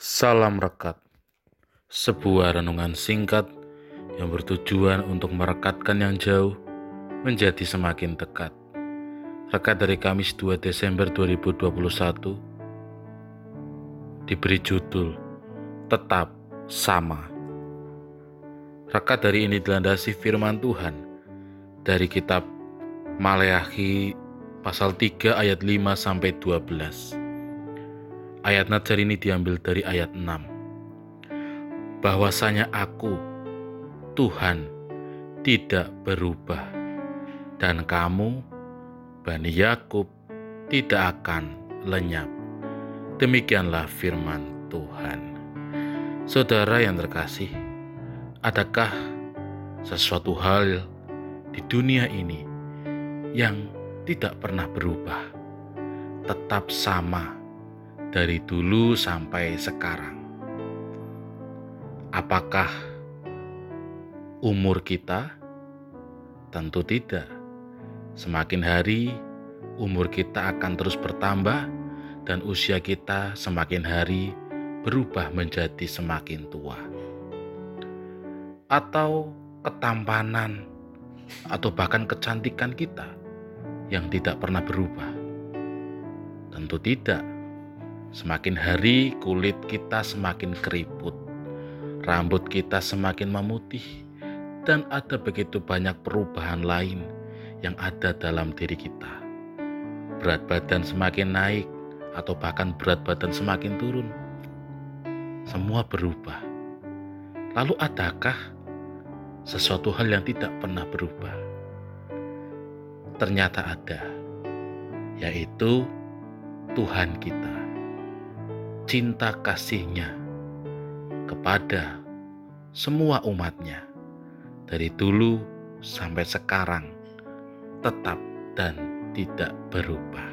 Salam Rekat Sebuah renungan singkat yang bertujuan untuk merekatkan yang jauh menjadi semakin dekat. Rekat dari Kamis 2 Desember 2021 diberi judul Tetap Sama. Rekat dari ini dilandasi firman Tuhan dari kitab Maleakhi pasal 3 ayat 5 sampai 12. Ayat Najar ini diambil dari ayat 6. Bahwasanya aku, Tuhan, tidak berubah, dan kamu, Bani Yakub, tidak akan lenyap. Demikianlah firman Tuhan. Saudara yang terkasih, adakah sesuatu hal di dunia ini yang tidak pernah berubah, tetap sama dari dulu sampai sekarang. Apakah umur kita? Tentu tidak. Semakin hari, umur kita akan terus bertambah, dan usia kita semakin hari berubah menjadi semakin tua, atau ketampanan, atau bahkan kecantikan kita yang tidak pernah berubah. Tentu tidak Semakin hari kulit kita semakin keriput, rambut kita semakin memutih, dan ada begitu banyak perubahan lain yang ada dalam diri kita. Berat badan semakin naik, atau bahkan berat badan semakin turun. Semua berubah. Lalu, adakah sesuatu hal yang tidak pernah berubah? Ternyata ada, yaitu Tuhan kita cinta kasihnya kepada semua umatnya dari dulu sampai sekarang tetap dan tidak berubah.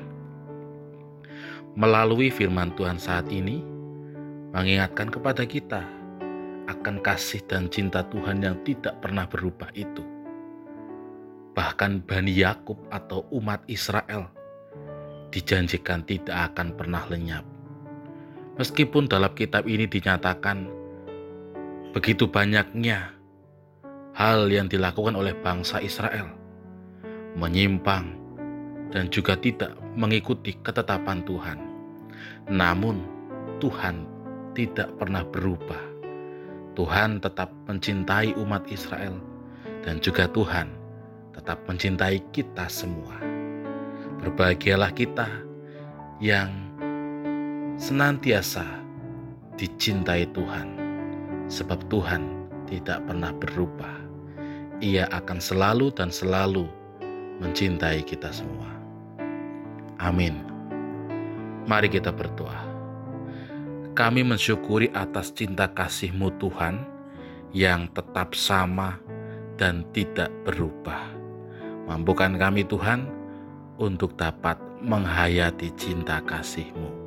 Melalui firman Tuhan saat ini, mengingatkan kepada kita akan kasih dan cinta Tuhan yang tidak pernah berubah itu. Bahkan Bani Yakub atau umat Israel dijanjikan tidak akan pernah lenyap Meskipun dalam kitab ini dinyatakan begitu banyaknya hal yang dilakukan oleh bangsa Israel, menyimpang dan juga tidak mengikuti ketetapan Tuhan. Namun, Tuhan tidak pernah berubah. Tuhan tetap mencintai umat Israel, dan juga Tuhan tetap mencintai kita semua. Berbahagialah kita yang senantiasa dicintai Tuhan, sebab Tuhan tidak pernah berubah. Ia akan selalu dan selalu mencintai kita semua. Amin. Mari kita berdoa. Kami mensyukuri atas cinta kasih-Mu Tuhan yang tetap sama dan tidak berubah. Mampukan kami Tuhan untuk dapat menghayati cinta kasih-Mu